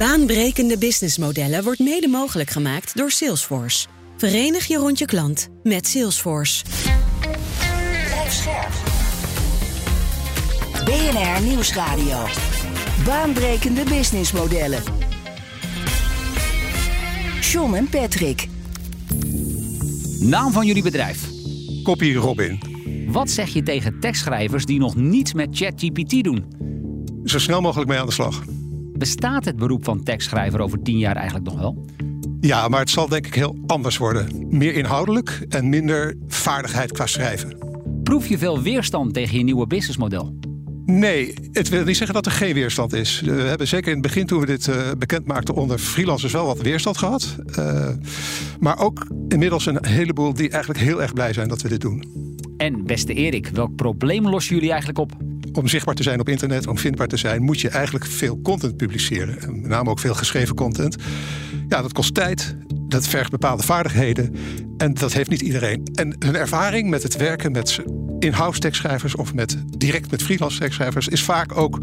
Baanbrekende businessmodellen wordt mede mogelijk gemaakt door Salesforce. Verenig je rond je klant met Salesforce. Blijf scherp. BNR Nieuwsradio. Baanbrekende businessmodellen. John en Patrick. Naam van jullie bedrijf. Kopie Robin. Wat zeg je tegen tekstschrijvers die nog niets met ChatGPT doen? Zo snel mogelijk mee aan de slag. Bestaat het beroep van tekstschrijver over tien jaar eigenlijk nog wel? Ja, maar het zal denk ik heel anders worden. Meer inhoudelijk en minder vaardigheid qua schrijven. Proef je veel weerstand tegen je nieuwe businessmodel? Nee, het wil niet zeggen dat er geen weerstand is. We hebben zeker in het begin, toen we dit uh, bekend maakten onder freelancers, wel wat weerstand gehad. Uh, maar ook inmiddels een heleboel die eigenlijk heel erg blij zijn dat we dit doen. En beste Erik, welk probleem lossen jullie eigenlijk op? Om zichtbaar te zijn op internet, om vindbaar te zijn, moet je eigenlijk veel content publiceren. En met name ook veel geschreven content. Ja, dat kost tijd, dat vergt bepaalde vaardigheden. En dat heeft niet iedereen. En hun ervaring met het werken met in-house tekstschrijvers of met, direct met freelance tekstschrijvers is vaak ook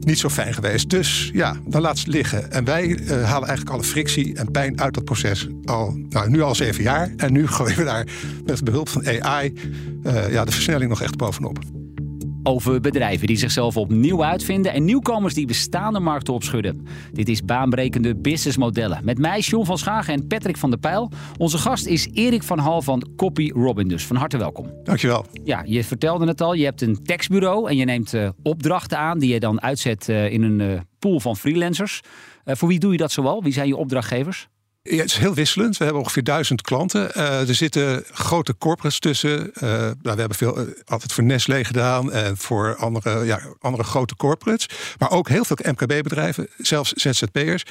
niet zo fijn geweest. Dus ja, dan laat ze liggen. En wij uh, halen eigenlijk alle frictie en pijn uit dat proces al, nou, nu al zeven jaar. En nu gooien we daar met behulp van AI uh, ja, de versnelling nog echt bovenop over bedrijven die zichzelf opnieuw uitvinden en nieuwkomers die bestaande markten opschudden. Dit is baanbrekende businessmodellen. Met mij, John van Schagen en Patrick van der Pijl. Onze gast is Erik van Hal van Copy Robin, dus van harte welkom. Dankjewel. Ja, je vertelde het al, je hebt een tekstbureau en je neemt uh, opdrachten aan die je dan uitzet uh, in een uh, pool van freelancers. voor wie doe je dat zoal? Wie zijn je opdrachtgevers? Het is heel wisselend. We hebben ongeveer duizend klanten. Uh, er zitten grote corporates tussen. Uh, nou, we hebben veel, uh, altijd voor Nestlé gedaan en voor andere, ja, andere grote corporates. Maar ook heel veel MKB-bedrijven, zelfs ZZP'ers.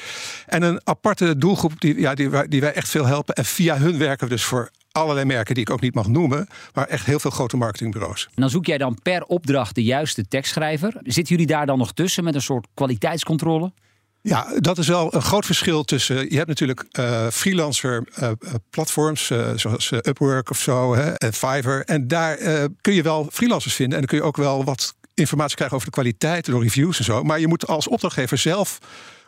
En een aparte doelgroep die, ja, die, die wij echt veel helpen. En via hun werken we dus voor allerlei merken die ik ook niet mag noemen, maar echt heel veel grote marketingbureaus. En dan zoek jij dan per opdracht de juiste tekstschrijver. Zitten jullie daar dan nog tussen met een soort kwaliteitscontrole? Ja, dat is wel een groot verschil tussen. Je hebt natuurlijk uh, freelancer uh, platforms uh, zoals Upwork of zo hè, en Fiverr. En daar kun je wel freelancers vinden. En dan kun je ook wel wat informatie krijgen over de kwaliteit door reviews en zo. Maar je moet als opdrachtgever zelf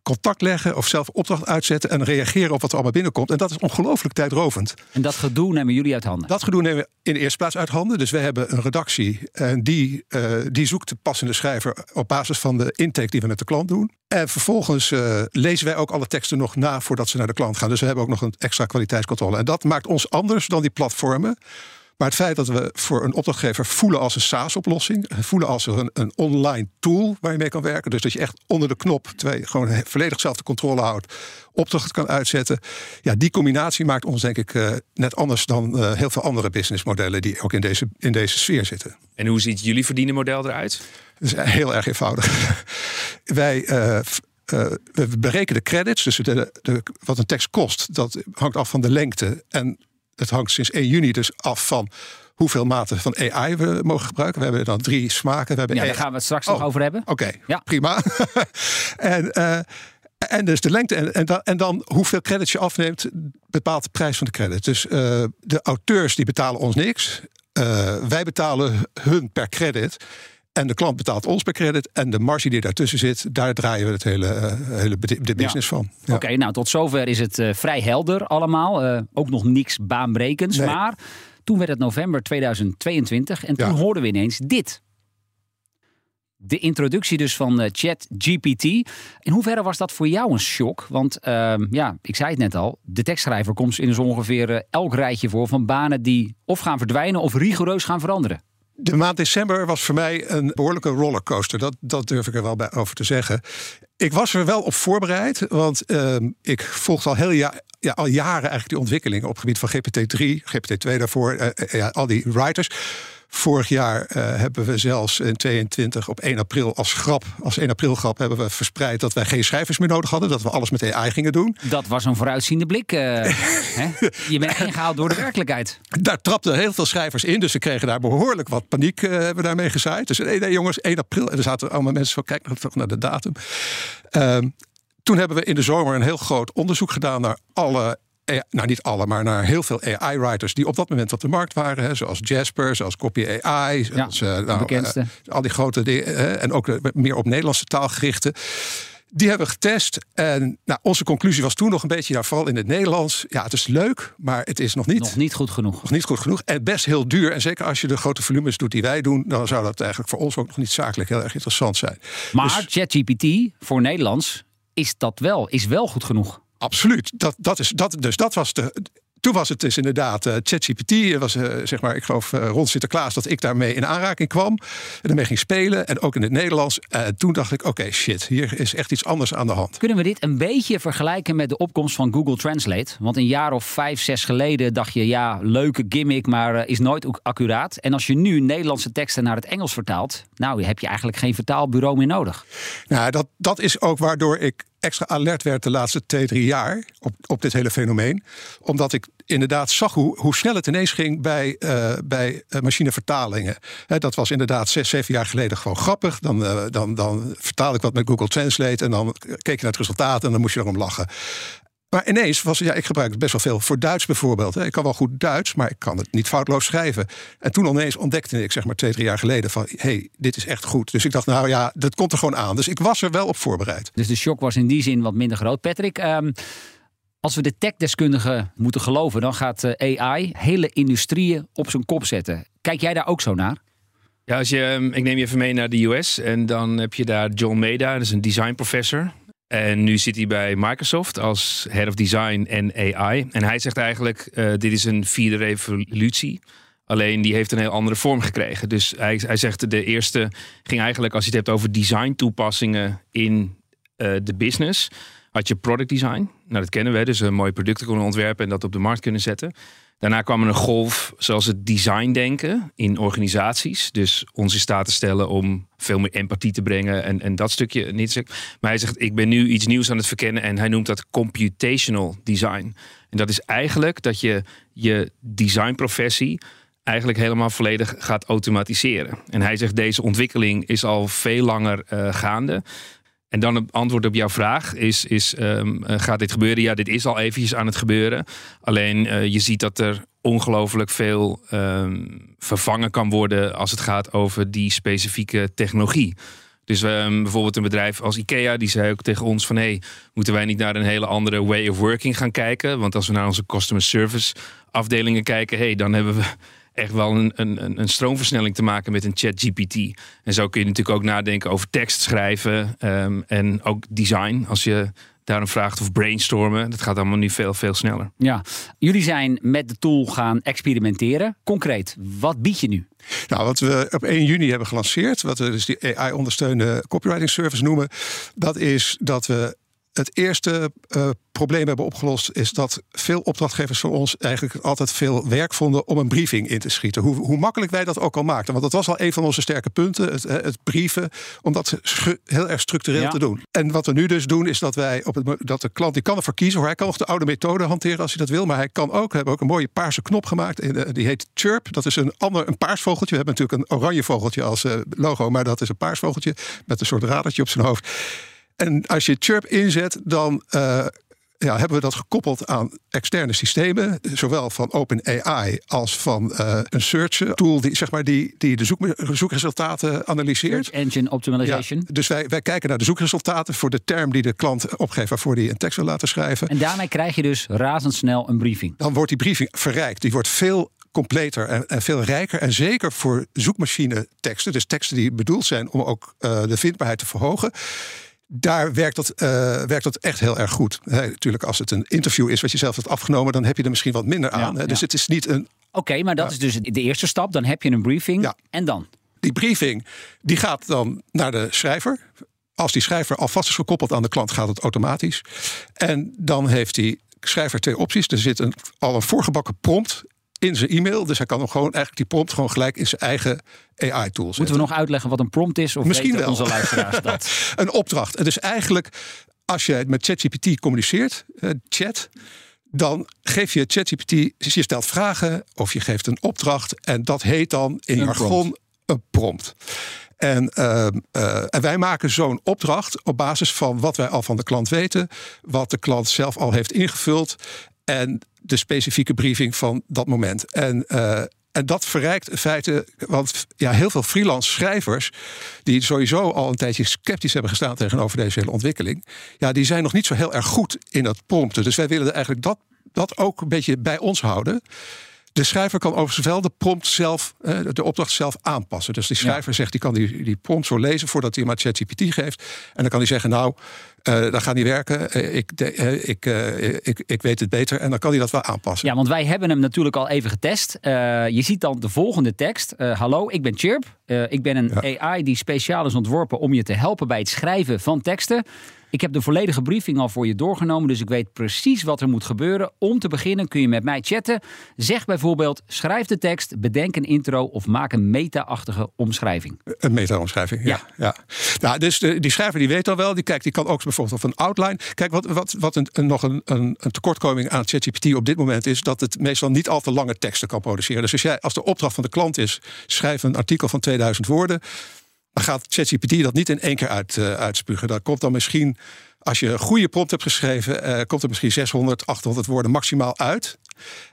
contact leggen of zelf opdracht uitzetten en reageren op wat er allemaal binnenkomt. En dat is ongelooflijk tijdrovend. En dat gedoe nemen jullie uit handen? Dat gedoe nemen we in de eerste plaats uit handen. Dus we hebben een redactie en die, uh, die zoekt de passende schrijver op basis van de intake die we met de klant doen. En vervolgens uh, lezen wij ook alle teksten nog na voordat ze naar de klant gaan. Dus we hebben ook nog een extra kwaliteitscontrole. En dat maakt ons anders dan die platformen. Maar het feit dat we voor een opdrachtgever voelen als een SaaS-oplossing, voelen als een, een online tool waar je mee kan werken. Dus dat je echt onder de knop twee, gewoon volledig zelf de controle houdt, opdracht kan uitzetten. Ja, die combinatie maakt ons denk ik uh, net anders dan uh, heel veel andere businessmodellen die ook in deze, in deze sfeer zitten. En hoe ziet jullie verdienenmodel eruit? Dat is heel erg eenvoudig. Wij uh, uh, we berekenen de credits, dus de, de, wat een tekst kost, dat hangt af van de lengte. En het hangt sinds 1 juni dus af van hoeveel maten van AI we mogen gebruiken. We hebben dan drie smaken. We hebben ja, daar gaan we het straks oh, nog over hebben. Oké, okay, ja. prima. en, uh, en dus de lengte en, en, dan, en dan hoeveel credits je afneemt, bepaalt de prijs van de credit. Dus uh, de auteurs die betalen ons niks. Uh, wij betalen hun per credit. En de klant betaalt ons per credit. En de marge die daartussen zit, daar draaien we het hele, uh, hele de business ja. van. Ja. Oké, okay, nou tot zover is het uh, vrij helder allemaal. Uh, ook nog niks baanbrekends. Nee. Maar toen werd het november 2022 en toen ja. hoorden we ineens dit. De introductie dus van uh, ChatGPT. In hoeverre was dat voor jou een shock? Want uh, ja, ik zei het net al, de tekstschrijver komt in zo ongeveer elk rijtje voor van banen die of gaan verdwijnen of rigoureus gaan veranderen. De maand december was voor mij een behoorlijke rollercoaster. Dat, dat durf ik er wel bij over te zeggen. Ik was er wel op voorbereid, want uh, ik volgde al heel ja, ja, al jaren eigenlijk die ontwikkelingen op het gebied van GPT-3, GPT-2 daarvoor, uh, ja, al die writers. Vorig jaar uh, hebben we zelfs in 22 op 1 april als grap, als 1 april grap, hebben we verspreid dat wij geen schrijvers meer nodig hadden, dat we alles met AI gingen doen. Dat was een vooruitziende blik. Uh, hè? Je bent ingehaald door de werkelijkheid. Daar trapten heel veel schrijvers in, dus ze kregen daar behoorlijk wat paniek uh, hebben daarmee gezaaid. Dus nee, nee jongens, 1 april. En er zaten allemaal mensen van, kijk nog naar de datum. toen hebben we in de zomer een heel groot onderzoek gedaan naar alle nou niet alle, maar naar heel veel AI-writers die op dat moment op de markt waren. Hè, zoals Jasper, zoals Copy AI, zoals, ja, uh, nou, bekendste. Uh, al die grote dingen. en ook meer op Nederlandse taal gerichte. Die hebben we getest. En nou, onze conclusie was toen nog een beetje, ja, vooral in het Nederlands. Ja, het is leuk, maar het is nog niet, Nog niet goed genoeg. nog niet goed genoeg. En best heel duur. En zeker als je de grote volumes doet die wij doen, dan zou dat eigenlijk voor ons ook nog niet zakelijk heel erg interessant zijn. Maar Dus- ChatGPT voor Nederlands is dat wel, is wel goed genoeg. Absoluut. Dat, dat is, dat, dus dat was de. Toen was het dus inderdaad eh, ChatGPT. Het was eh, zeg maar, ik geloof eh, rond Sinterklaas dat ik daarmee in aanraking kwam. En daarmee ging spelen. En ook in het Nederlands. En toen dacht ik, oké, shit, hier is echt iets anders aan de hand. Kunnen we dit een beetje vergelijken met de opkomst van Google Translate? Want een jaar of vijf, zes geleden dacht je, ja, leuke gimmick, maar eh, is nooit ook accuraat. En als je nu Nederlandse teksten naar het Engels vertaalt, nou, heb je eigenlijk geen vertaalbureau meer nodig. Nou, dat, dat is ook waardoor ik extra alert werd de laatste twee, drie jaar op, op dit hele fenomeen. Omdat ik inderdaad zag hoe, hoe snel het ineens ging bij, eh, bij eh, machinevertalingen. Dat was inderdaad zes, zeven jaar geleden gewoon grappig. Dan, eh, dan, dan vertaalde ik wat met Google Translate en dan keek je naar het resultaat en dan moest je erom lachen. Maar ineens was ja, ik gebruik het best wel veel voor Duits bijvoorbeeld. hè. Ik kan wel goed Duits, maar ik kan het niet foutloos schrijven. En toen ineens ontdekte ik, zeg maar twee, drie jaar geleden, van hé, hey, dit is echt goed. Dus ik dacht, nou ja, dat komt er gewoon aan. Dus ik was er wel op voorbereid. Dus de shock was in die zin wat minder groot. Patrick, ehm, als we de techdeskundigen moeten geloven, dan gaat eh, AI hele industrieën op zijn kop zetten. Kijk jij daar ook zo naar? Ja, als je, ehm, ik neem je even mee naar de US en dan heb je daar John Meda, dat is een design professor. En nu zit hij bij Microsoft als head of design en AI. En hij zegt eigenlijk, eh, dit is een vierde revolutie. Alleen die heeft een heel andere vorm gekregen. Dus hij, hij zegt de eerste ging eigenlijk, als je het hebt over design toepassingen in eh, de business, had je product design. Nou, dat kennen we, dus een mooie producten kunnen ontwerpen en dat op de markt kunnen zetten. Daarna kwam er een golf zoals het design denken in organisaties. Dus ons in staat te stellen om veel meer empathie te brengen en, en dat stukje niet. Maar hij zegt, ik ben nu iets nieuws aan het verkennen en hij noemt dat computational design. En dat is eigenlijk dat je je designprofessie eigenlijk helemaal volledig gaat automatiseren. En hij zegt, deze ontwikkeling is al veel langer eh, gaande. En dan het antwoord op jouw vraag is, is ehm, eh, gaat dit gebeuren? Ja, dit is al eventjes aan het gebeuren. Alleen eh, je ziet dat er ongelooflijk veel ehm, vervangen kan worden als het gaat over die specifieke technologie. Dus ehm, bijvoorbeeld een bedrijf als IKEA, die zei ook tegen ons van... hey, moeten wij niet naar een hele andere way of working gaan kijken? Want als we naar onze customer service afdelingen kijken... hey, dan hebben we echt wel een, een, een stroomversnelling te maken met een chat GPT. En zo kun je natuurlijk ook nadenken over tekst schrijven ehm, en ook design. Als je daarom vraagt of brainstormen, dat gaat allemaal nu veel, veel sneller. Ja, jullie zijn met de tool gaan experimenteren. Concreet, wat bied je nu? Nou, wat we op 1 juni hebben gelanceerd, wat we dus die AI-ondersteunde copywriting service noemen, dat is dat we het eerste eh, probleem hebben opgelost, is dat veel opdrachtgevers van ons eigenlijk altijd veel werk vonden om een briefing in te schieten. Hoe, hoe makkelijk wij dat ook al maakten. Want dat was al een van onze sterke punten, het, het brieven, om dat heel erg structureel Ja. te doen. En wat we nu dus doen, is dat wij op het, dat de klant die kan ervoor kiezen hoor. Hij kan nog de oude methode hanteren als hij dat wil, maar hij kan ook, we hebben ook een mooie paarse knop gemaakt. Eh, Die heet Chirp. Dat is een ander, een paars vogeltje. We hebben natuurlijk een oranje vogeltje als eh, logo, maar dat is een paars vogeltje met een soort radertje op zijn hoofd. En als je Chirp inzet, dan eh, ja, hebben we dat gekoppeld aan externe systemen, zowel van OpenAI als van eh, een search tool die, zeg maar, die, die de zoek, zoekresultaten analyseert. Search Engine Optimization. Ja, dus wij, wij kijken naar de zoekresultaten voor de term die de klant opgeeft waarvoor hij een tekst wil laten schrijven. En daarmee krijg je dus razendsnel een briefing. Dan wordt die briefing verrijkt. Die wordt veel completer en, en veel rijker. En zeker voor zoekmachine teksten, dus teksten die bedoeld zijn om ook eh, de vindbaarheid te verhogen. Daar werkt dat, eh, werkt dat echt heel erg goed. Natuurlijk, als het een interview is wat je zelf hebt afgenomen, dan heb je er misschien wat minder aan. Ja. Dus ja. het is niet een Oké, maar dat is dus de eerste stap. Dan heb je een briefing. Ja. En dan? die briefing die gaat dan naar de schrijver. Als die schrijver alvast is gekoppeld aan de klant, gaat het automatisch. En dan heeft die schrijver twee opties. Er zit een, al een voorgebakken prompt in zijn e-mail. Dus hij kan hem gewoon eigenlijk die prompt gewoon gelijk in zijn eigen AI-tool zetten. Moeten we nog uitleggen wat een prompt is? Of Misschien weten wel. onze luisteraars dat? een opdracht. Het is eigenlijk, als je met ChatGPT communiceert, eh, chat, dan geef je ChatGPT, je stelt vragen of je geeft een opdracht en dat heet dan in Een jargon prompt. een prompt. En, eh, eh, en wij maken zo'n opdracht op basis van wat wij al van de klant weten, wat de klant zelf al heeft ingevuld en de specifieke briefing van dat moment. En, eh, En dat verrijkt in feite, want ja, heel veel freelance schrijvers, die sowieso al een tijdje sceptisch hebben gestaan tegenover deze hele ontwikkeling, ja, die zijn nog niet zo heel erg goed in het prompten. Dus wij willen eigenlijk dat, dat ook een beetje bij ons houden. De schrijver kan overigens wel de prompt zelf, eh, de opdracht zelf aanpassen. Dus die schrijver zegt, die kan die, die prompt zo lezen voordat hij hem aan ChatGPT geeft. En dan kan hij zeggen, nou, uh, dat gaat niet werken. Uh, ik, uh, ik, ik, ik weet het beter. En dan kan hij dat wel aanpassen. Ja, want wij hebben hem natuurlijk al even getest. je ziet dan de volgende tekst. Hallo, ik ben Chirp. ik ben een ja. AI die speciaal is ontworpen om je te helpen bij het schrijven van teksten. Ik heb de volledige briefing al voor je doorgenomen, dus ik weet precies wat er moet gebeuren. Om te beginnen kun je met mij chatten. Zeg bijvoorbeeld, schrijf de tekst, bedenk een intro of maak een meta-achtige omschrijving. Een meta-omschrijving, ja. ja. Nou, dus de, die schrijver die weet al wel, die, kijkt, die kan ook bijvoorbeeld op een outline. Kijk, wat, wat, wat een, een, nog een, een, een tekortkoming aan ChatGPT op dit moment is, dat het meestal niet al te lange teksten kan produceren. Dus als, jij, als de opdracht van de klant is, schrijf een artikel van 2000 woorden dan gaat ChatGPT dat niet in één keer uit, uh, uitspugen. Dat komt dan misschien, als je een goede prompt hebt geschreven, uh, komt er misschien 600, 800 woorden maximaal uit.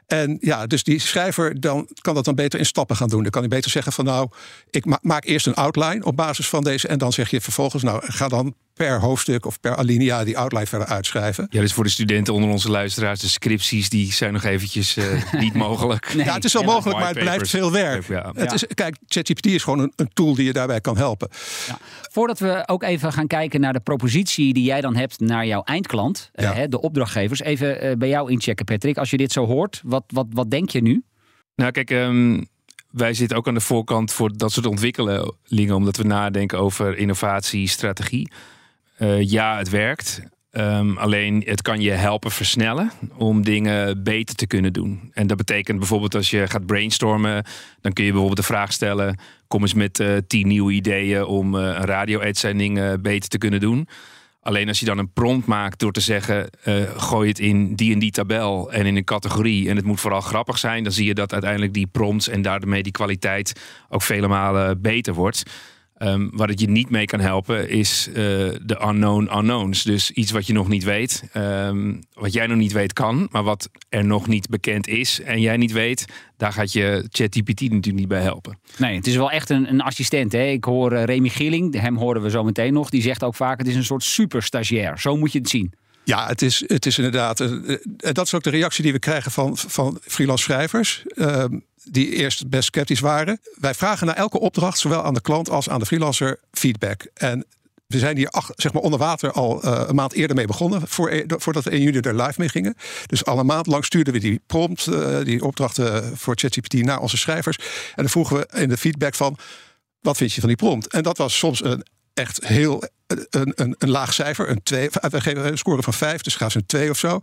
En ja, dus die schrijver dan, kan dat dan beter in stappen gaan doen. Dan kan hij beter zeggen van nou, ik maak eerst een outline op basis van deze. En dan zeg je vervolgens, nou, ga dan per hoofdstuk of per alinea die outline verder uitschrijven. Ja, dus voor de studenten onder onze luisteraars, de scripties, die zijn nog eventjes uh, niet mogelijk. Nee. Ja, het is wel mogelijk, maar het blijft veel werk. Ja. Het is, kijk, ChatGPT is gewoon een, een, tool die je daarbij kan helpen. Ja. Voordat we ook even gaan kijken naar de propositie die jij dan hebt naar jouw eindklant, uh, de opdrachtgevers. Even uh, bij jou inchecken, Patrick. Als je dit zo hoort, wat, wat, wat denk je nu? Nou, kijk, um, wij zitten ook aan de voorkant voor dat soort ontwikkelingen, omdat we nadenken over innovatie, strategie. Uh, ja, het werkt. Um, alleen het kan je helpen versnellen om dingen beter te kunnen doen. En dat betekent bijvoorbeeld als je gaat brainstormen, dan kun je bijvoorbeeld de vraag stellen: kom eens met uh, tien nieuwe ideeën om uh, een radio-uitzending beter te kunnen doen. Alleen als je dan een prompt maakt door te zeggen: uh, gooi het in die en die tabel en in een categorie. En het moet vooral grappig zijn. Dan zie je dat uiteindelijk die prompts en daarmee die kwaliteit ook vele malen beter wordt. Um, waar het je niet mee kan helpen is uh, de unknown unknowns. Dus iets wat je nog niet weet, um, wat jij nog niet weet kan, maar wat er nog niet bekend is en jij niet weet, daar gaat je ChatGPT natuurlijk niet bij helpen. Nee, het is wel echt een, een assistent. Hè? Ik hoor uh, Remy Gilling, hem horen we zo meteen nog, die zegt ook vaak: het is een soort superstagiair. Zo moet je het zien. Ja, het is, het is inderdaad. Uh, dat is ook de reactie die we krijgen van, van freelance schrijvers. Die eerst best sceptisch waren. Wij vragen naar elke opdracht, zowel aan de klant als aan de freelancer, feedback. En we zijn hier ach, zeg maar onder water al uh, een maand eerder mee begonnen, voor, e, voordat we in juni er live mee gingen. Dus al een maand lang stuurden we die prompt, uh, die opdrachten voor ChatGPT naar onze schrijvers. En dan vroegen we in de feedback van, wat vind je van die prompt? En dat was soms een echt heel een, een, een laag cijfer, een 2. We geven een score van 5, dus gaan ze een 2 of zo.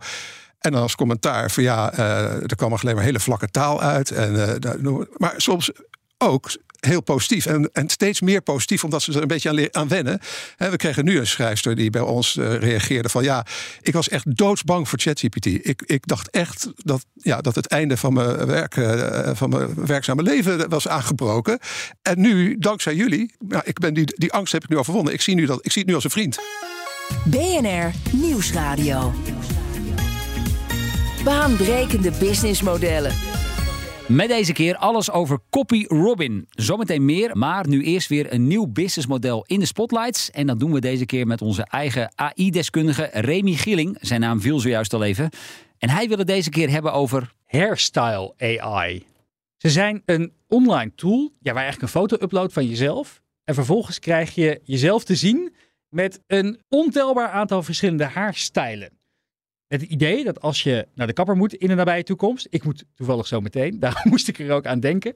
En als commentaar van ja, uh, er kwam alleen maar hele vlakke taal uit. En, uh, maar soms ook heel positief. En, en steeds meer positief, omdat ze er een beetje aan, aan wennen. we kregen nu een schrijfster die bij ons uh, reageerde van... ja, ik was echt doodsbang voor ChatGPT. Ik, ik dacht echt dat, ja, dat het einde van mijn, werk, van mijn werkzame leven was aangebroken. En nu, dankzij jullie, nou, ik ben die, die angst heb ik nu overwonnen. Ik zie, nu dat, ik zie het nu als een vriend. BNR Nieuwsradio. Baanbrekende businessmodellen. Met deze keer alles over Copy Robin. Zometeen meer, maar nu eerst weer een nieuw businessmodel in de spotlights. En dat doen we deze keer met onze eigen AI-deskundige Remy Gilling. Zijn naam viel zojuist al even. En hij wil het deze keer hebben over... Hairstyle AI. Ze zijn een online tool ja, waar je eigenlijk een foto uploadt van jezelf. En vervolgens krijg je jezelf te zien met een ontelbaar aantal verschillende haarstijlen het idee dat als je naar de kapper moet in de nabije toekomst, ik moet toevallig zo meteen, daar moest ik er ook aan denken,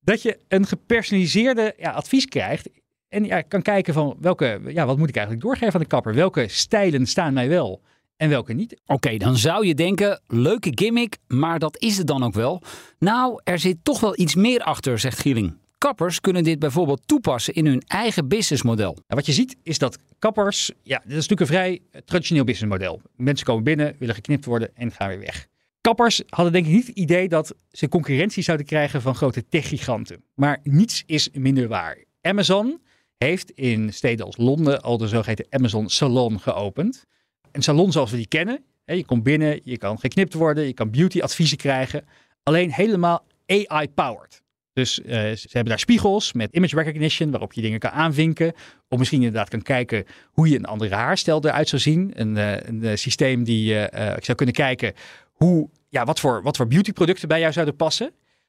dat je een gepersonaliseerde ja, advies krijgt en ja, kan kijken van welke, ja, wat moet ik eigenlijk doorgeven aan de kapper? Welke stijlen staan mij wel en welke niet? Oké, dan zou je denken, leuke gimmick, maar dat is het dan ook wel. Nou, er zit toch wel iets meer achter, zegt Gieling. Kappers kunnen dit bijvoorbeeld toepassen in hun eigen businessmodel. Nou, wat je ziet is dat kappers, ja, dit is natuurlijk een vrij traditioneel businessmodel. Mensen komen binnen, willen geknipt worden en gaan weer weg. Kappers hadden denk ik niet het idee dat ze concurrentie zouden krijgen van grote techgiganten. Maar niets is minder waar. Amazon heeft in steden als Londen al de zogeheten Amazon Salon geopend. Een salon zoals we die kennen. Je komt binnen, je kan geknipt worden, je kan beauty adviezen krijgen. Alleen helemaal AI-powered. Dus uh, ze hebben daar spiegels met image recognition, waarop je dingen kan aanvinken. Of misschien inderdaad kan kijken hoe je een andere haarstijl eruit zou zien. Een, uh, een systeem die uh, zou kunnen kijken hoe, ja, wat, voor, wat voor beautyproducten bij jou zouden passen.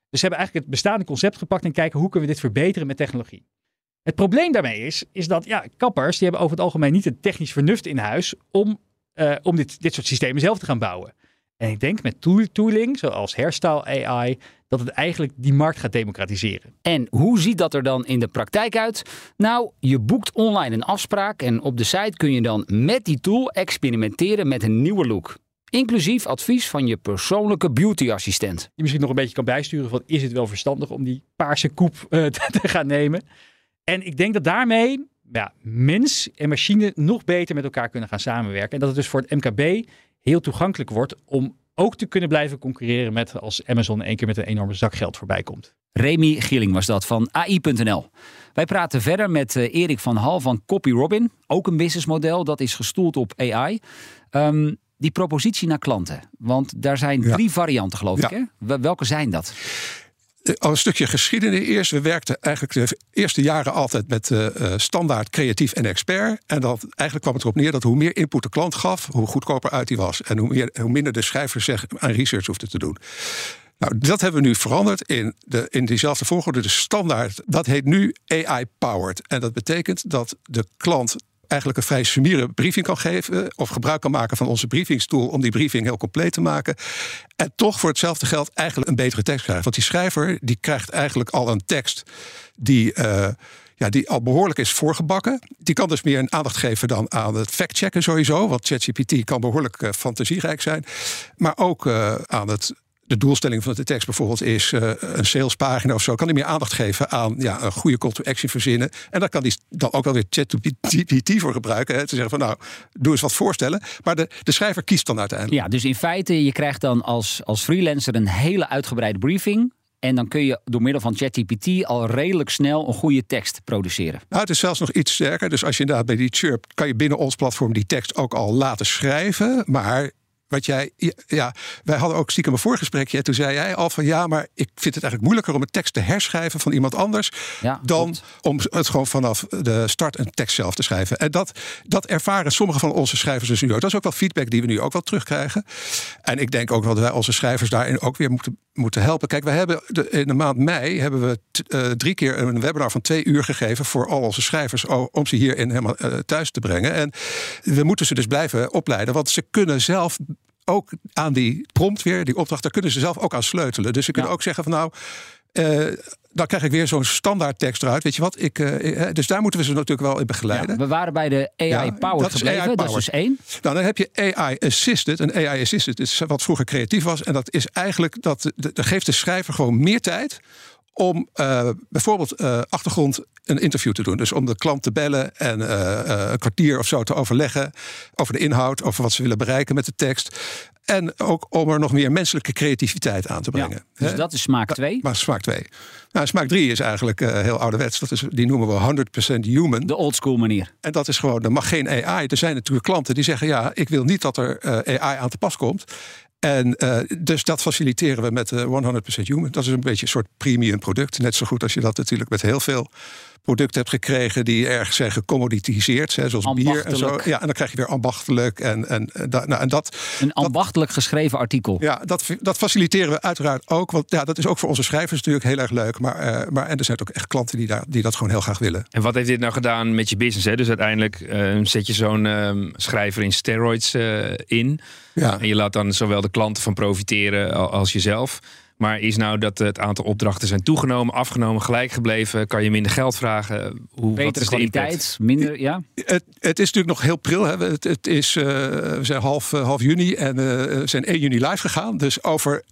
Dus ze hebben eigenlijk het bestaande concept gepakt en kijken hoe kunnen we dit verbeteren met technologie. Het probleem daarmee is, is dat ja, kappers die hebben over het algemeen niet het technisch vernuft in huis om, om dit, dit soort systemen zelf te gaan bouwen. En ik denk met tooling, zoals hairstyle AI, dat het eigenlijk die markt gaat democratiseren. En hoe ziet dat er dan in de praktijk uit? Nou, je boekt online een afspraak en op de site kun je dan met die tool experimenteren met een nieuwe look. Inclusief advies van je persoonlijke beauty-assistent. Die misschien nog een beetje kan bijsturen van is het wel verstandig om die paarse koep uh, te gaan nemen. En ik denk dat daarmee ja, mens en machine nog beter met elkaar kunnen gaan samenwerken. En dat het dus voor het MKB heel toegankelijk wordt om ook te kunnen blijven concurreren met als Amazon één keer met een enorme zak geld voorbij komt. Remy Gilling was dat van AI.nl. Wij praten verder met uh, Erik van Hal van Copy Robin. Ook een businessmodel dat is gestoeld op AI. Um, die propositie naar klanten. Want daar zijn drie varianten, geloof ik. Hè? Welke zijn dat? Al een stukje geschiedenis eerst. We werkten eigenlijk de eerste jaren altijd met uh, standaard, creatief en expert. En dat, eigenlijk kwam het erop neer dat hoe meer input de klant gaf, hoe goedkoper uit die was. En hoe, meer, hoe minder de schrijver zich aan research hoefde te doen. Nou, dat hebben we nu veranderd in, de, in diezelfde volgorde. De standaard, dat heet nu AI-powered. En dat betekent dat de klant eigenlijk een vrij summiere briefing kan geven. Of gebruik kan maken van onze briefingstool om die briefing heel compleet te maken. En toch voor hetzelfde geld eigenlijk een betere tekst krijgen. Want die schrijver die krijgt eigenlijk al een tekst die. Uh, ja, die al behoorlijk is voorgebakken. Die kan dus meer een aandacht geven dan aan het factchecken sowieso. Want ChatGPT kan behoorlijk uh, fantasierijk zijn. Maar ook uh, aan het de doelstelling van de tekst bijvoorbeeld is uh, een salespagina of zo, kan hij meer aandacht geven aan ja, een goede call to action verzinnen. En daar kan hij dan ook wel weer ChatGPT voor gebruiken. Hè, te zeggen van nou, doe eens wat voorstellen. Maar de, de schrijver kiest dan uiteindelijk. Ja, dus in feite, je krijgt dan als, als freelancer een hele uitgebreide briefing. En dan kun je door middel van ChatGPT al redelijk snel een goede tekst produceren. Nou, het is zelfs nog iets sterker. Dus als je inderdaad bij die Chirp kan je binnen ons platform die tekst ook al laten schrijven. Maar wat jij, ja, wij hadden ook stiekem een voorgesprekje. Toen zei jij al van ja, maar ik vind het eigenlijk moeilijker om een tekst te herschrijven van iemand anders. dan om het gewoon vanaf de start een tekst zelf te schrijven. En dat, dat ervaren sommige van onze schrijvers dus nu ook. Dat is ook wel feedback die we nu ook wel terugkrijgen. En ik denk ook wel dat wij onze schrijvers daarin ook weer moeten, moeten helpen. Kijk, we hebben de, in de maand mei hebben we uh, drie keer een webinar van twee uur gegeven voor al onze schrijvers om ze hierin helemaal uh, thuis te brengen. En we moeten ze dus blijven opleiden, want ze kunnen zelf ook aan die prompt weer, die opdracht, daar kunnen ze zelf ook aan sleutelen. Dus ze kunnen ook zeggen van nou. Uh, dan krijg ik weer zo'n standaard tekst eruit. Weet je wat? Ik, uh, dus daar moeten we ze natuurlijk wel in begeleiden. Ja, we waren bij de AI-powered ja, gebleven. AI dat is dus één. Nou, dan heb je AI-assisted. Een AI-assisted is wat vroeger creatief was. En dat is eigenlijk, dat, dat geeft de schrijver gewoon meer tijd om uh, bijvoorbeeld uh, achtergrond een interview te doen. Dus om de klant te bellen en uh, een kwartier of zo te overleggen over de inhoud, over wat ze willen bereiken met de tekst. En ook om er nog meer menselijke creativiteit aan te brengen. Ja, dus dat is smaak 2. Maar smaak 2. Nou, smaak 3 is eigenlijk heel ouderwets. Dat is, die noemen we 100% human. De oldschool manier. En dat is gewoon, er mag geen AI. Er zijn natuurlijk klanten die zeggen: ja, ik wil niet dat er AI aan te pas komt. En uh, dus dat faciliteren we met uh, 100% Human. Dat is een beetje een soort premium product. Net zo goed als je dat natuurlijk met heel veel producten hebt gekregen die erg zijn gecommoditiseerd, hè, zoals bier en zo. Ja, en dan krijg je weer ambachtelijk en, en, nou, en dat. Een ambachtelijk geschreven artikel. Ja, dat, dat faciliteren we uiteraard ook. Want ja, dat is ook voor onze schrijvers natuurlijk heel erg leuk. Maar, uh, maar en er zijn ook echt klanten die, daar, die dat gewoon heel graag willen. En wat heeft dit nou gedaan met je business? Hè? Dus uiteindelijk uh, zet je zo'n uh, schrijver in steroids in. Ja. En je laat dan zowel de klanten van profiteren als jezelf. Maar is nou dat het aantal opdrachten zijn toegenomen, afgenomen, gelijk gebleven? Kan je minder geld vragen? Hoe, Betere wat is kwaliteit, minder, ja? Het, het, is natuurlijk nog heel pril. Hè? Het, het is, uh, we zijn half, uh, half juni en uh, zijn 1 juni live gegaan. Dus over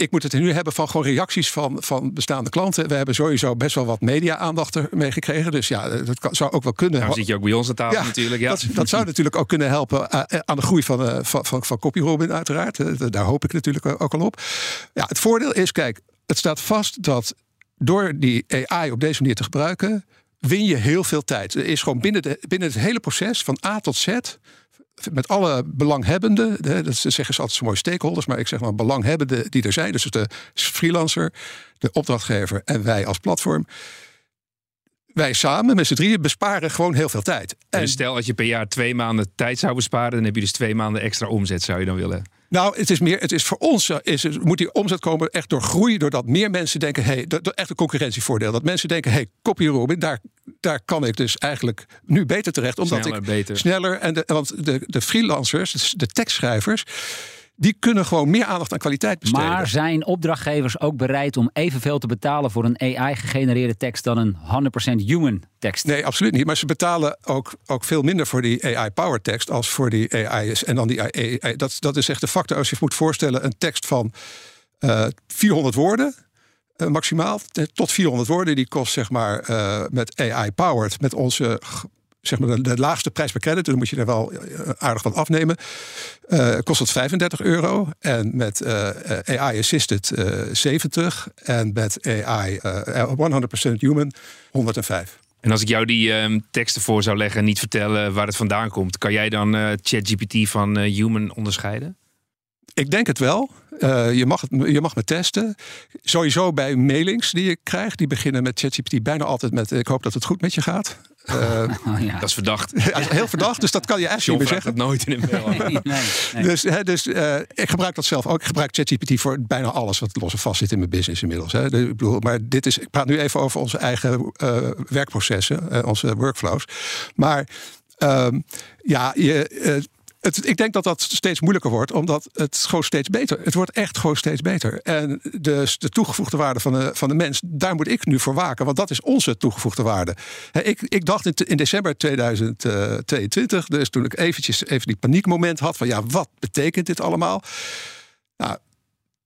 ik moet het nu hebben van gewoon reacties van, van bestaande klanten. We hebben sowieso best wel wat media-aandacht ermee gekregen. Dus ja, dat kan, zou ook wel kunnen. Nou zit je ook bij ons aan tafel natuurlijk. Ja. Dat, dat, zou natuurlijk ook kunnen helpen aan de groei van, uh, van, van, van CopyRobin uiteraard. Daar hoop ik natuurlijk ook al op. Ja, het voordeel is, kijk, het staat vast dat door die AI op deze manier te gebruiken... win je heel veel tijd. Er is gewoon binnen, de, binnen het hele proces van A tot Z met alle belanghebbenden, hè, dat zeggen ze altijd zo mooi stakeholders, maar ik zeg maar belanghebbenden die er zijn, dus de freelancer, de opdrachtgever en wij als platform. Wij samen met z'n drieën besparen gewoon heel veel tijd. En stel als je per jaar twee maanden tijd zou besparen, dan heb je dus twee maanden extra omzet, zou je dan willen? Nou, het is meer, het is voor ons eh, is, moet die omzet komen echt door groei, doordat meer mensen denken, hey, dat, dat echt een concurrentievoordeel. Dat mensen denken, hey, Copy Robin, daar, daar kan ik dus eigenlijk nu beter terecht, omdat sneller, ik beter. sneller en de, want de, de freelancers, de tekstschrijvers, die kunnen gewoon meer aandacht aan kwaliteit besteden. Maar zijn opdrachtgevers ook bereid om evenveel te betalen voor een AI-gegenereerde tekst dan een 100% human tekst? Nee, absoluut niet. Maar ze betalen ook, ook veel minder voor die AI-power tekst als voor die AI. En dan die AI. Dat, dat is echt de factor. Als je moet voorstellen, een tekst van uh, 400 woorden. Uh, maximaal tot 400 woorden. Die kost zeg maar uh, met AI-powered, met onze zeg maar de, de, laagste prijs per credit, dan moet je er wel eh, aardig wat afnemen. Uh, kost het 35 euro. En met uh, AI Assisted 70. En met AI 100% Human 105. En als ik jou die um, teksten voor zou leggen en niet vertellen waar het vandaan komt, kan jij dan ChatGPT van Human onderscheiden? Ik denk het wel. Uh, je, mag het, je mag me testen. Sowieso bij mailings die je krijgt. Die beginnen met ChatGPT bijna altijd met... ik hoop dat het goed met je gaat. Uh, oh, ja. Dat is verdacht. heel verdacht, dus dat kan je eigenlijk niet meer zeggen. nooit in een mail. Nee, nee, nee. Dus, hè, dus uh, ik gebruik dat zelf ook. Ik gebruik ChatGPT voor bijna alles wat los en vast zit in mijn business inmiddels. Hè. De, ik bedoel, maar dit is, ik praat nu even over onze eigen werkprocessen, onze workflows. Maar um, ja, je het, ik denk dat dat steeds moeilijker wordt, omdat het gewoon steeds beter. Het wordt echt gewoon steeds beter. En de, de toegevoegde waarde van de, van de mens, daar moet ik nu voor waken, want dat is onze toegevoegde waarde. ik, ik dacht in, in, december 2022, dus toen ik eventjes even die paniekmoment had van ja, wat betekent dit allemaal? Nou,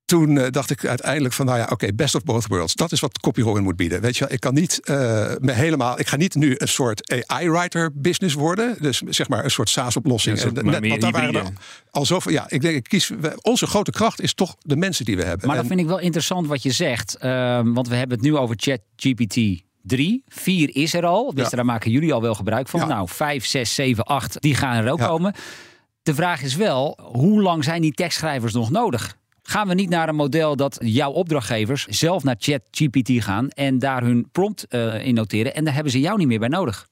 toen uh, dacht ik uiteindelijk van, nou ja, oké, best of both worlds. Dat is wat copywriting moet bieden. Weet je, ik kan niet uh, me helemaal, ik ga niet nu een soort AI-writer business worden. Dus zeg maar een soort SaaS-oplossing. Ja, net, want daar waren er al zoveel. Ja, ik denk, ik kies. Onze grote kracht is toch de mensen die we hebben. Maar en, dat vind ik wel interessant wat je zegt, uh, want we hebben het nu over ChatGPT. 3. 4 is er al. Dus ja. daar maken jullie al wel gebruik van. Ja. Nou, 5, 6, 7, 8, die gaan er ook ja. komen. De vraag is wel, hoe lang zijn die tekstschrijvers nog nodig? Gaan we niet naar een model dat jouw opdrachtgevers zelf naar ChatGPT gaan en daar hun prompt uh, in noteren en daar hebben ze jou niet meer bij nodig?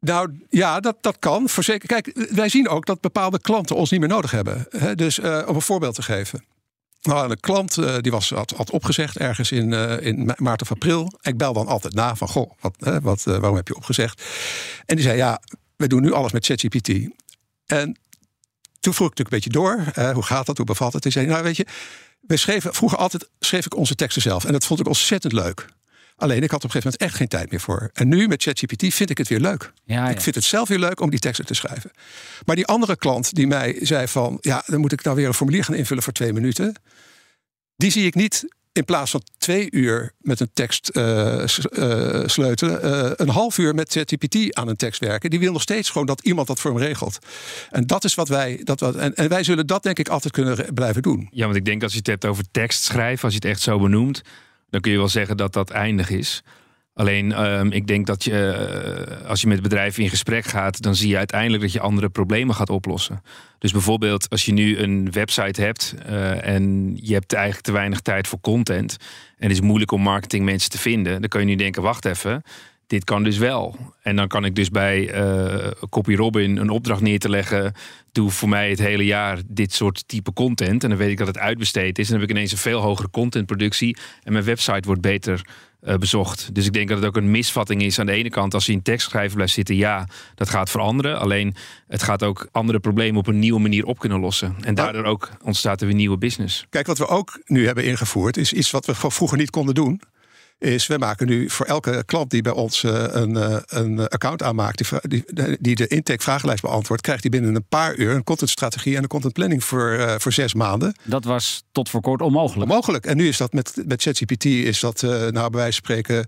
Nou ja, dat, dat kan. Voorzeker. Kijk, wij zien ook dat bepaalde klanten ons niet meer nodig hebben. Hè? Dus uh, om een voorbeeld te geven. Nou, een klant uh, die was, had, had opgezegd ergens in, in maart of april. Ik bel dan altijd na van, goh, wat, uh, wat, waarom heb je opgezegd? En die zei, ja, we doen nu alles met ChatGPT. En toen vroeg ik natuurlijk een beetje door. Uh, hoe gaat dat? Hoe bevalt het? Hij zei, nou weet je, we schreven, vroeger altijd schreef ik onze teksten zelf. En dat vond ik ontzettend leuk. Alleen ik had op een gegeven moment echt geen tijd meer voor. En nu met ChatGPT vind ik het weer leuk. Ja, ja. Ik vind het zelf weer leuk om die teksten te schrijven. Maar die andere klant die mij zei van... ja, dan moet ik nou weer een formulier gaan invullen voor twee minuten. Die zie ik niet in plaats van twee uur met een tekst uh, uh, sleutelen, uh, een half uur met ChatGPT aan een tekst werken. Die wil nog steeds gewoon dat iemand dat voor hem regelt. En dat is wat wij. Dat wat, en, en wij zullen dat denk ik altijd kunnen blijven doen. Ja, want ik denk als je het hebt over tekst schrijven, als je het echt zo benoemt, dan kun je wel zeggen dat dat eindig is. Alleen, um, ik denk dat je, uh, als je met bedrijven in gesprek gaat, dan zie je uiteindelijk dat je andere problemen gaat oplossen. Dus bijvoorbeeld, als je nu een website hebt uh, en je hebt eigenlijk te weinig tijd voor content en het is moeilijk om marketingmensen te vinden, dan kan je nu denken: wacht even, dit kan dus wel. En dan kan ik dus bij uh, Copy Robin een opdracht neer te leggen. Doe voor mij het hele jaar dit soort type content. En dan weet ik dat het uitbesteed is. En dan heb ik ineens een veel hogere contentproductie. En mijn website wordt beter bezocht. Dus ik denk dat het ook een misvatting is aan de ene kant. Als je in tekstschrijven blijft zitten, ja, dat gaat veranderen. Alleen het gaat ook andere problemen op een nieuwe manier op kunnen lossen. En daardoor ook ontstaat er weer nieuwe business. Kijk, wat we ook nu hebben ingevoerd, is iets wat we vroeger niet konden doen is we maken nu voor elke klant die bij ons uh, een, uh, een account aanmaakt, die, die, die de intake vragenlijst beantwoordt, krijgt hij binnen een paar uur een contentstrategie en een contentplanning voor, uh, voor zes maanden. Dat was tot voor kort onmogelijk. Onmogelijk. En nu is dat met, met ChatGPT is dat nou bij wijze van spreken.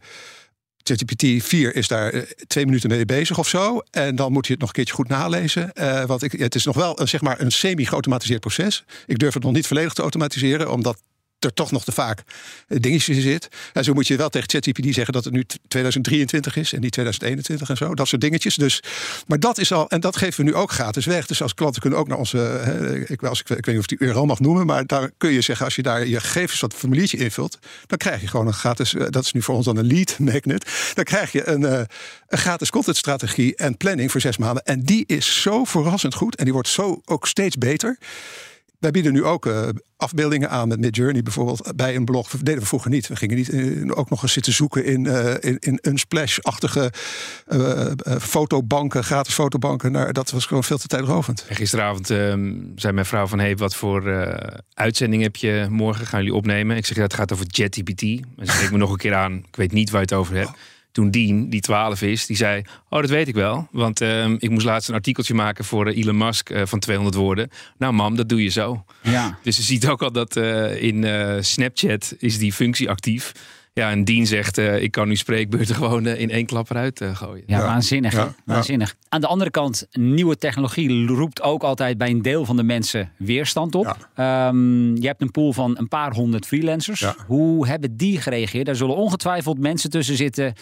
ChatGPT 4 is daar twee minuten mee bezig of zo. En dan moet je het nog een keertje goed nalezen. Uh, want ik, het is nog wel zeg maar een semi-geautomatiseerd proces. Ik durf het nog niet volledig te automatiseren, omdat er toch nog te vaak dingetjes in zit. En zo moet je wel tegen ChatGPT zeggen dat het nu 2023 is en niet 2021 en zo. Dat soort dingetjes. Dus, maar dat is al, en dat geven we nu ook gratis weg. Dus als klanten kunnen ook naar onze, hè, ik, als ik, ik weet niet of die URL mag noemen, maar daar kun je zeggen, als je daar je gegevens wat formuliertje invult, dan krijg je gewoon een gratis, eh, dat is nu voor ons dan een lead magnet, dan krijg je een, een gratis contentstrategie en planning voor zes maanden. En die is zo verrassend goed en die wordt zo ook steeds beter. Wij bieden nu ook uh, afbeeldingen aan met Midjourney bijvoorbeeld bij een blog. Dat deden we vroeger niet. We gingen niet uh, ook nog eens zitten zoeken in, uh, in, in Unsplash-achtige fotobanken, gratis fotobanken. Nou, dat was gewoon veel te tijdrovend. En gisteravond ehm, zei mijn vrouw van, hey, wat voor uitzending heb je morgen? Gaan jullie opnemen? Ik zeg, ja, het gaat over JetGPT. En ze keek me nog een keer aan. Ik weet niet waar je het over hebt. Toen Dean, die 12 is, die zei: Oh, dat weet ik wel. Want uh, ik moest laatst een artikeltje maken voor uh, Elon Musk uh, van 200 woorden. Nou, mam, dat doe je zo. Ja. Dus je ziet ook al dat eh, in Snapchat is die functie actief. Ja, en Dean zegt, uh, ik kan nu spreekbeurten gewoon uh, in één klap eruit uh, gooien. Ja, waanzinnig. Ja, waanzinnig. Aan de andere kant, nieuwe technologie roept ook altijd bij een deel van de mensen weerstand op. Um, je hebt een pool van een paar honderd freelancers. Hoe hebben die gereageerd? Daar zullen ongetwijfeld mensen tussen zitten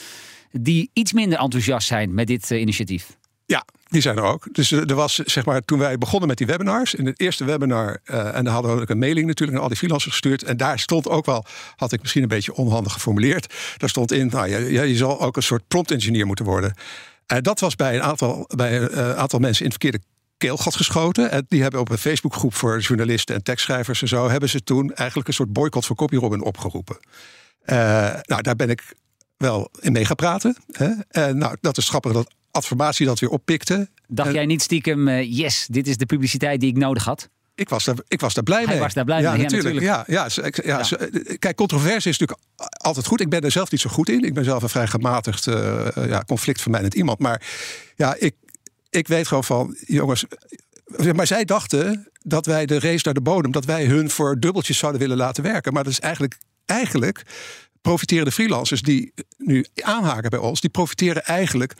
die iets minder enthousiast zijn met dit initiatief. Ja, die zijn er ook. Dus er was, zeg maar, toen wij begonnen met die webinars, in het eerste webinar, uh, en daar hadden we ook een mailing natuurlijk naar al die freelancers gestuurd. En daar stond ook wel, had ik misschien een beetje onhandig geformuleerd. Daar stond in, nou, je, je zal ook een soort prompt engineer moeten worden. En dat was bij een aantal, bij een uh, aantal mensen in het verkeerde keelgat geschoten. En die hebben op een Facebookgroep voor journalisten en tekstschrijvers en zo, hebben ze toen eigenlijk een soort boycott voor CopyRobin opgeroepen. Nou, daar ben ik wel in mee gaan praten. Hè? En nou, dat is grappig dat Adformatie dat weer oppikte. Dacht jij niet stiekem, uh, yes, dit is de publiciteit die ik nodig had? Ik was daar, ik was daar blij Hij mee. was daar blij ja, mee, natuurlijk. Ja, ja, ja, ja, ja. Kijk, controverse is natuurlijk altijd goed. Ik ben er zelf niet zo goed in. Ik ben zelf een vrij gematigd uh, ja, conflictvermijdend iemand. Maar ja, ik, ik weet gewoon van, jongens... Maar zij dachten dat wij de race naar de bodem... dat wij hun voor dubbeltjes zouden willen laten werken. Maar dat is eigenlijk, eigenlijk profiteren de freelancers die nu aanhaken bij ons... die profiteren eigenlijk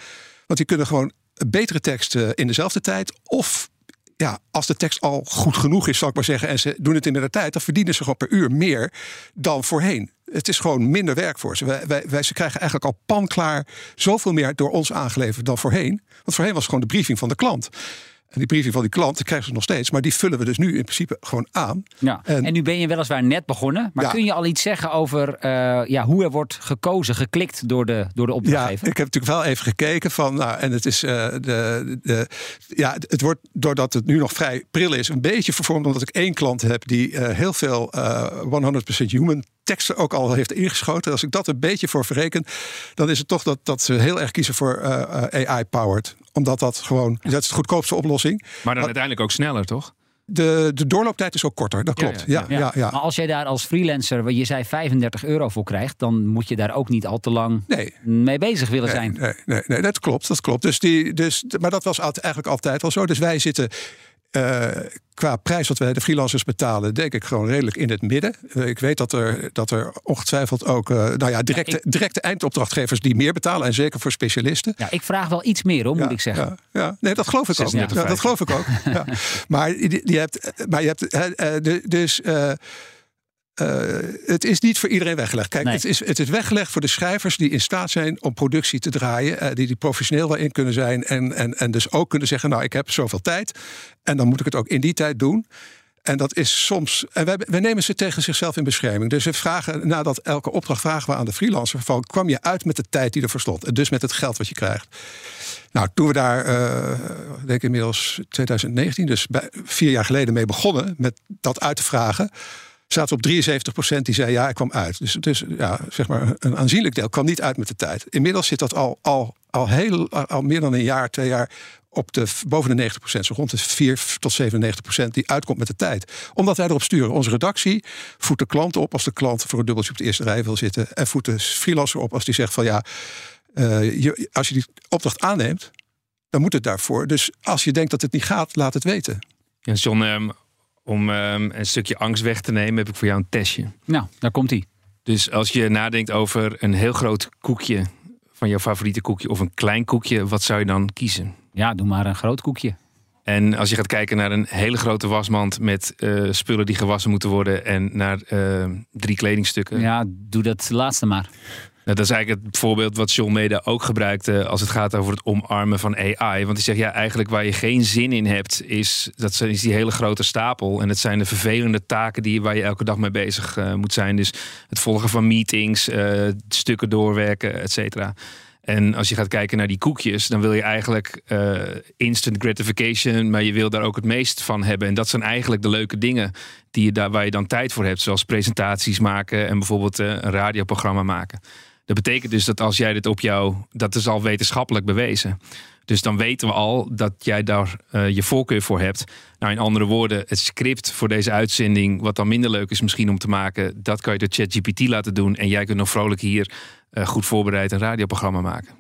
want die kunnen gewoon betere teksten in dezelfde tijd. Of ja, als de tekst al goed genoeg is, zal ik maar zeggen, en ze doen het in de tijd, dan verdienen ze gewoon per uur meer dan voorheen. Het is gewoon minder werk voor ze. Wij, wij, wij, ze krijgen eigenlijk al panklaar zoveel meer door ons aangeleverd dan voorheen. Want voorheen was het gewoon de briefing van de klant. Die briefing van die klant, die krijgen ze nog steeds. Maar die vullen we dus nu in principe gewoon aan. Ja. En, en nu ben je weliswaar net begonnen. Maar ja. kun je al iets zeggen over uh, ja, hoe er wordt gekozen, geklikt door de, door de opdrachtgever? Ja, ik heb natuurlijk wel even gekeken van... Nou, en het is... Uh, de, de, ja, het wordt, doordat het nu nog vrij pril is... een beetje vervormd omdat ik één klant heb... die uh, heel veel 100% human teksten ook al heeft ingeschoten. Als ik dat een beetje voor verreken, dan is het toch dat, dat ze heel erg kiezen voor uh, AI-powered. Omdat dat gewoon, dat is de goedkoopste oplossing. Maar dan uiteindelijk ook sneller, toch? De, de doorlooptijd is ook korter, dat klopt. Ja, ja, ja. ja Maar als jij daar als freelancer, je zei 35 euro voor krijgt, dan moet je daar ook niet al te lang nee. mee bezig willen nee, zijn. Nee, nee, nee, dat klopt. Dat klopt. Dus die, dus, maar dat was eigenlijk altijd al zo. Dus wij zitten uh, qua prijs wat wij de freelancers betalen, denk ik gewoon redelijk in het midden. Uh, ik weet dat er, dat er ongetwijfeld ook uh, nou ja, directe, ja, ik... directe eindopdrachtgevers die meer betalen. En zeker voor specialisten. Ja, ik vraag wel iets meer, hoor, ja, moet ik zeggen. Ja, ja, nee, dat geloof ik ook. Ja, dat geloof ik ook. ja. Maar je, je hebt, maar je hebt dus. Uh, het is niet voor iedereen weggelegd. Kijk, nee. het, is, het is weggelegd voor de schrijvers die in staat zijn om productie te draaien. Uh, die, die professioneel waarin kunnen zijn. En, en, en dus ook kunnen zeggen: Nou, ik heb zoveel tijd. En dan moet ik het ook in die tijd doen. En dat is soms. En wij, wij nemen ze tegen zichzelf in bescherming. Dus we vragen, nadat elke opdracht vragen we aan de freelancer: van, kwam je uit met de tijd die ervoor stond? En dus met het geld wat je krijgt. Nou, toen we daar, uh, denk ik inmiddels 2019, dus bij, vier jaar geleden mee begonnen met dat uit te vragen zaten op 73 procent die zei ja, ik kwam uit. Dus, dus ja, zeg maar een aanzienlijk deel kwam niet uit met de tijd. Inmiddels zit dat al, al, al, heel, al meer dan een jaar, twee jaar op de, boven de 90 procent. Zo rond de 4 tot 97 procent die uitkomt met de tijd. Omdat wij erop sturen. Onze redactie voedt de klant op als de klant voor een dubbeltje op de eerste rij wil zitten. En voedt de freelancer op als die zegt van ja, uh, je, als je die opdracht aanneemt, dan moet het daarvoor. Dus als je denkt dat het niet gaat, laat het weten. Ja, John, um om um, een stukje angst weg te nemen, heb ik voor jou een testje. Nou, daar komt hij. Dus als je nadenkt over een heel groot koekje van jouw favoriete koekje of een klein koekje, wat zou je dan kiezen? Ja, doe maar een groot koekje. En als je gaat kijken naar een hele grote wasmand met uh, spullen die gewassen moeten worden en naar uh, drie kledingstukken. Ja, doe dat laatste maar. Nou, dat is eigenlijk het voorbeeld wat John Meda ook gebruikte als het gaat over het omarmen van AI. Want hij zegt ja, eigenlijk waar je geen zin in hebt, is, dat is die hele grote stapel. En het zijn de vervelende taken die, waar je elke dag mee bezig uh, moet zijn. Dus het volgen van meetings, uh, stukken doorwerken, et cetera. En als je gaat kijken naar die koekjes, dan wil je eigenlijk uh, instant gratification, maar je wil daar ook het meest van hebben. En dat zijn eigenlijk de leuke dingen die je daar, waar je dan tijd voor hebt, zoals presentaties maken en bijvoorbeeld een radioprogramma maken. Dat betekent dus dat als jij dit op jou, dat is al wetenschappelijk bewezen. Dus dan weten we al dat jij daar uh, je voorkeur voor hebt. Nou, in andere woorden, het script voor deze uitzending, wat dan minder leuk is misschien om te maken, dat kan je door ChatGPT laten doen. En jij kunt nog vrolijk hier uh, goed voorbereid een radioprogramma maken.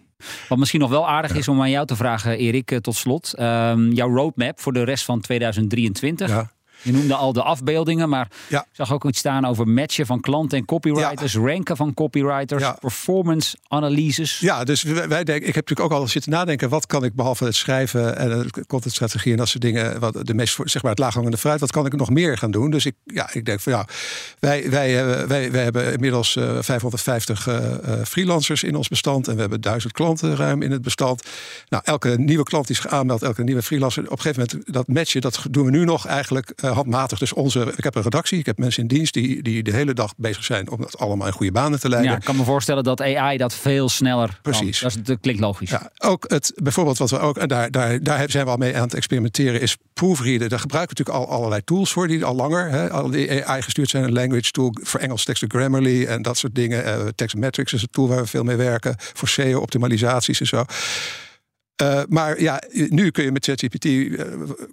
Wat misschien nog wel aardig is om aan jou te vragen, Erik, uh, tot slot. Um, jouw roadmap voor de rest van 2023. Ja. Je noemde al de afbeeldingen, maar ja. ik zag ook iets staan over matchen van klanten en copywriters, ja. ranken van copywriters, ja. performance analyses. Ja, dus wij denken, ik heb natuurlijk ook al zitten nadenken, wat kan ik behalve het schrijven en contentstrategie en dat soort dingen, wat de meest zeg maar het laaghangende fruit, wat kan ik nog meer gaan doen? Dus ik, ja, ik denk van ja, wij, wij, hebben, wij, wij hebben inmiddels uh, 550 uh, freelancers in ons bestand en we hebben duizend klanten ruim in het bestand. Nou, elke nieuwe klant die zich aanmeldt, elke nieuwe freelancer, op een gegeven moment dat matchen, dat doen we nu nog eigenlijk handmatig. Dus onze, ik heb een redactie, ik heb mensen in dienst die, die de hele dag bezig zijn om dat allemaal in goede banen te leiden. Ja, ik kan me voorstellen dat AI dat veel sneller. Precies. Kan. Dat, is, dat klinkt logisch. Ja, ook het, bijvoorbeeld wat we ook, en daar, daar, daar zijn we al mee aan het experimenteren, is proofreaden. Daar gebruiken we natuurlijk al allerlei tools voor die al langer, hè, al die AI gestuurd zijn. Een language tool voor Engels teksten, Grammarly en dat soort dingen. Uh, Textmetrics is een tool waar we veel mee werken. Voor SEO-optimalisaties en zo. Uh, maar ja, nu kun je met ChatGPT uh,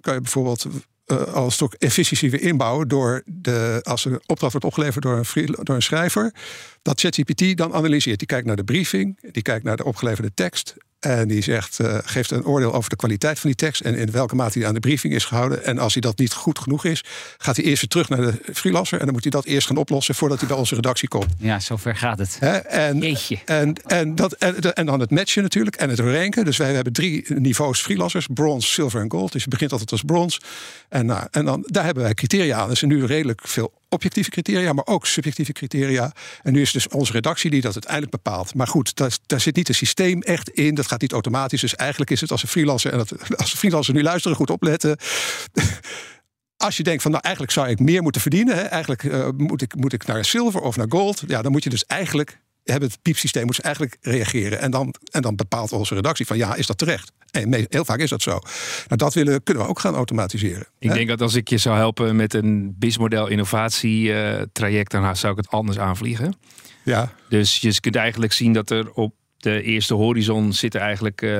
kan je bijvoorbeeld uh, al een stuk efficiëntie weer inbouwen door de, als een opdracht wordt opgeleverd door een, door een schrijver, dat ChatGPT dan analyseert. Die kijkt naar de briefing, die kijkt naar de opgeleverde tekst en die zegt, uh, geeft een oordeel over de kwaliteit van die tekst en in welke mate die aan de briefing is gehouden. En als hij dat niet goed genoeg is, gaat hij eerst weer terug naar de freelancer. En dan moet hij dat eerst gaan oplossen voordat hij bij onze redactie komt. Ja, zover gaat het. En, en, en, dat, en, en, dan het matchen natuurlijk en het ranken. Dus wij hebben drie niveaus freelancers: bronze, silver en gold. Dus je begint altijd als bronze. En, nou, en dan, daar hebben wij criteria aan. Dus nu redelijk veel objectieve criteria, maar ook subjectieve criteria. En nu is dus onze redactie die dat uiteindelijk bepaalt. Maar goed, daar, daar zit niet een systeem echt in. Dat gaat niet automatisch. Dus eigenlijk is het als een freelancer, en dat, als een freelancer nu luisteren, goed opletten. als je denkt van nou eigenlijk zou ik meer moeten verdienen, hè, eigenlijk uh, moet, ik, moet ik naar zilver of naar gold, ja, dan moet je dus eigenlijk hebben het piepsysteem moet eigenlijk reageren. En dan, en dan bepaalt onze redactie van ja, is dat terecht? En heel vaak is dat zo. Nou, dat willen, kunnen we ook gaan automatiseren. Ik denk dat als ik je zou helpen met een BIS-model innovatietraject, dan zou ik het anders aanvliegen. Ja. Dus je kunt eigenlijk zien dat er op de eerste horizon zit eigenlijk uh,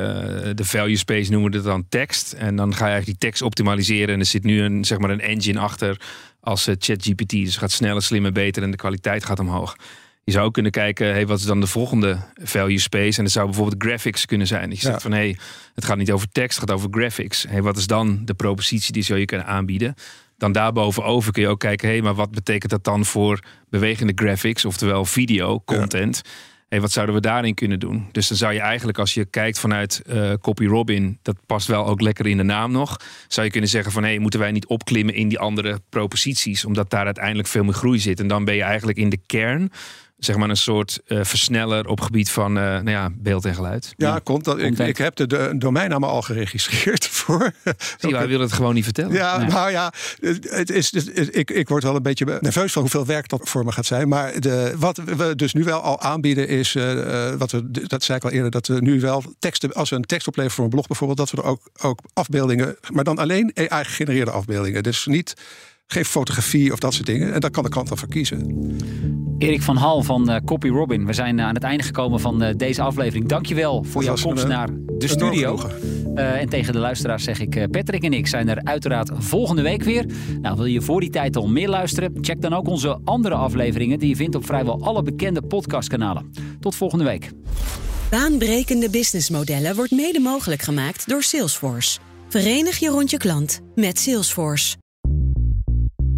de value space noemen we het dan tekst. En dan ga je eigenlijk die tekst optimaliseren. En er zit nu een, zeg maar een engine achter als uh, ChatGPT. Dus gaat sneller, slimmer, beter en de kwaliteit gaat omhoog. Je zou ook kunnen kijken, hey, wat is dan de volgende value space? En dat zou bijvoorbeeld graphics kunnen zijn. Je zegt van, hey, het gaat niet over tekst, het gaat over graphics. Hey, wat is dan de propositie die zou je kunnen aanbieden? Dan daarbovenover kun je ook kijken, hé, hey, maar wat betekent dat dan voor bewegende graphics, oftewel video, content? Ja. Hey, wat zouden we daarin kunnen doen? Dus dan zou je eigenlijk, als je kijkt vanuit uh, Copy Robin, dat past wel ook lekker in de naam nog, zou je kunnen zeggen van hé, hey, moeten wij niet opklimmen in die andere proposities, omdat daar uiteindelijk veel meer groei zit. En dan ben je eigenlijk in de kern zeg maar een soort uh, versneller op gebied van uh, nou ja, beeld en geluid. Ja, komt dat. Ik, ik heb de, de domeinnamen al geregistreerd voor. Zie, wij willen het gewoon niet vertellen. Ja, nee. nou ja, het is, het, ik, ik word wel een beetje nerveus van hoeveel werk dat voor me gaat zijn. Maar de, wat we dus nu wel al aanbieden is, uh, wat we, dat zei ik al eerder, dat we nu wel teksten, als we een tekst opleveren voor een blog bijvoorbeeld, dat we er ook, ook afbeeldingen, maar dan alleen AI-gegenereerde afbeeldingen. Dus niet geen fotografie of dat soort dingen. En daar kan de klant dan voor kiezen. Erik van Hal van uh, Copy Robin. We zijn uh, aan het einde gekomen van uh, deze aflevering. Dankjewel voor jouw komst naar de studio. en tegen de luisteraars zeg ik, Patrick en ik zijn er uiteraard volgende week weer. Nou, wil je voor die tijd al meer luisteren? Check dan ook onze andere afleveringen die je vindt op vrijwel alle bekende podcastkanalen. Tot volgende week. Baanbrekende businessmodellen wordt mede mogelijk gemaakt door Salesforce. Verenig je rond je klant met Salesforce.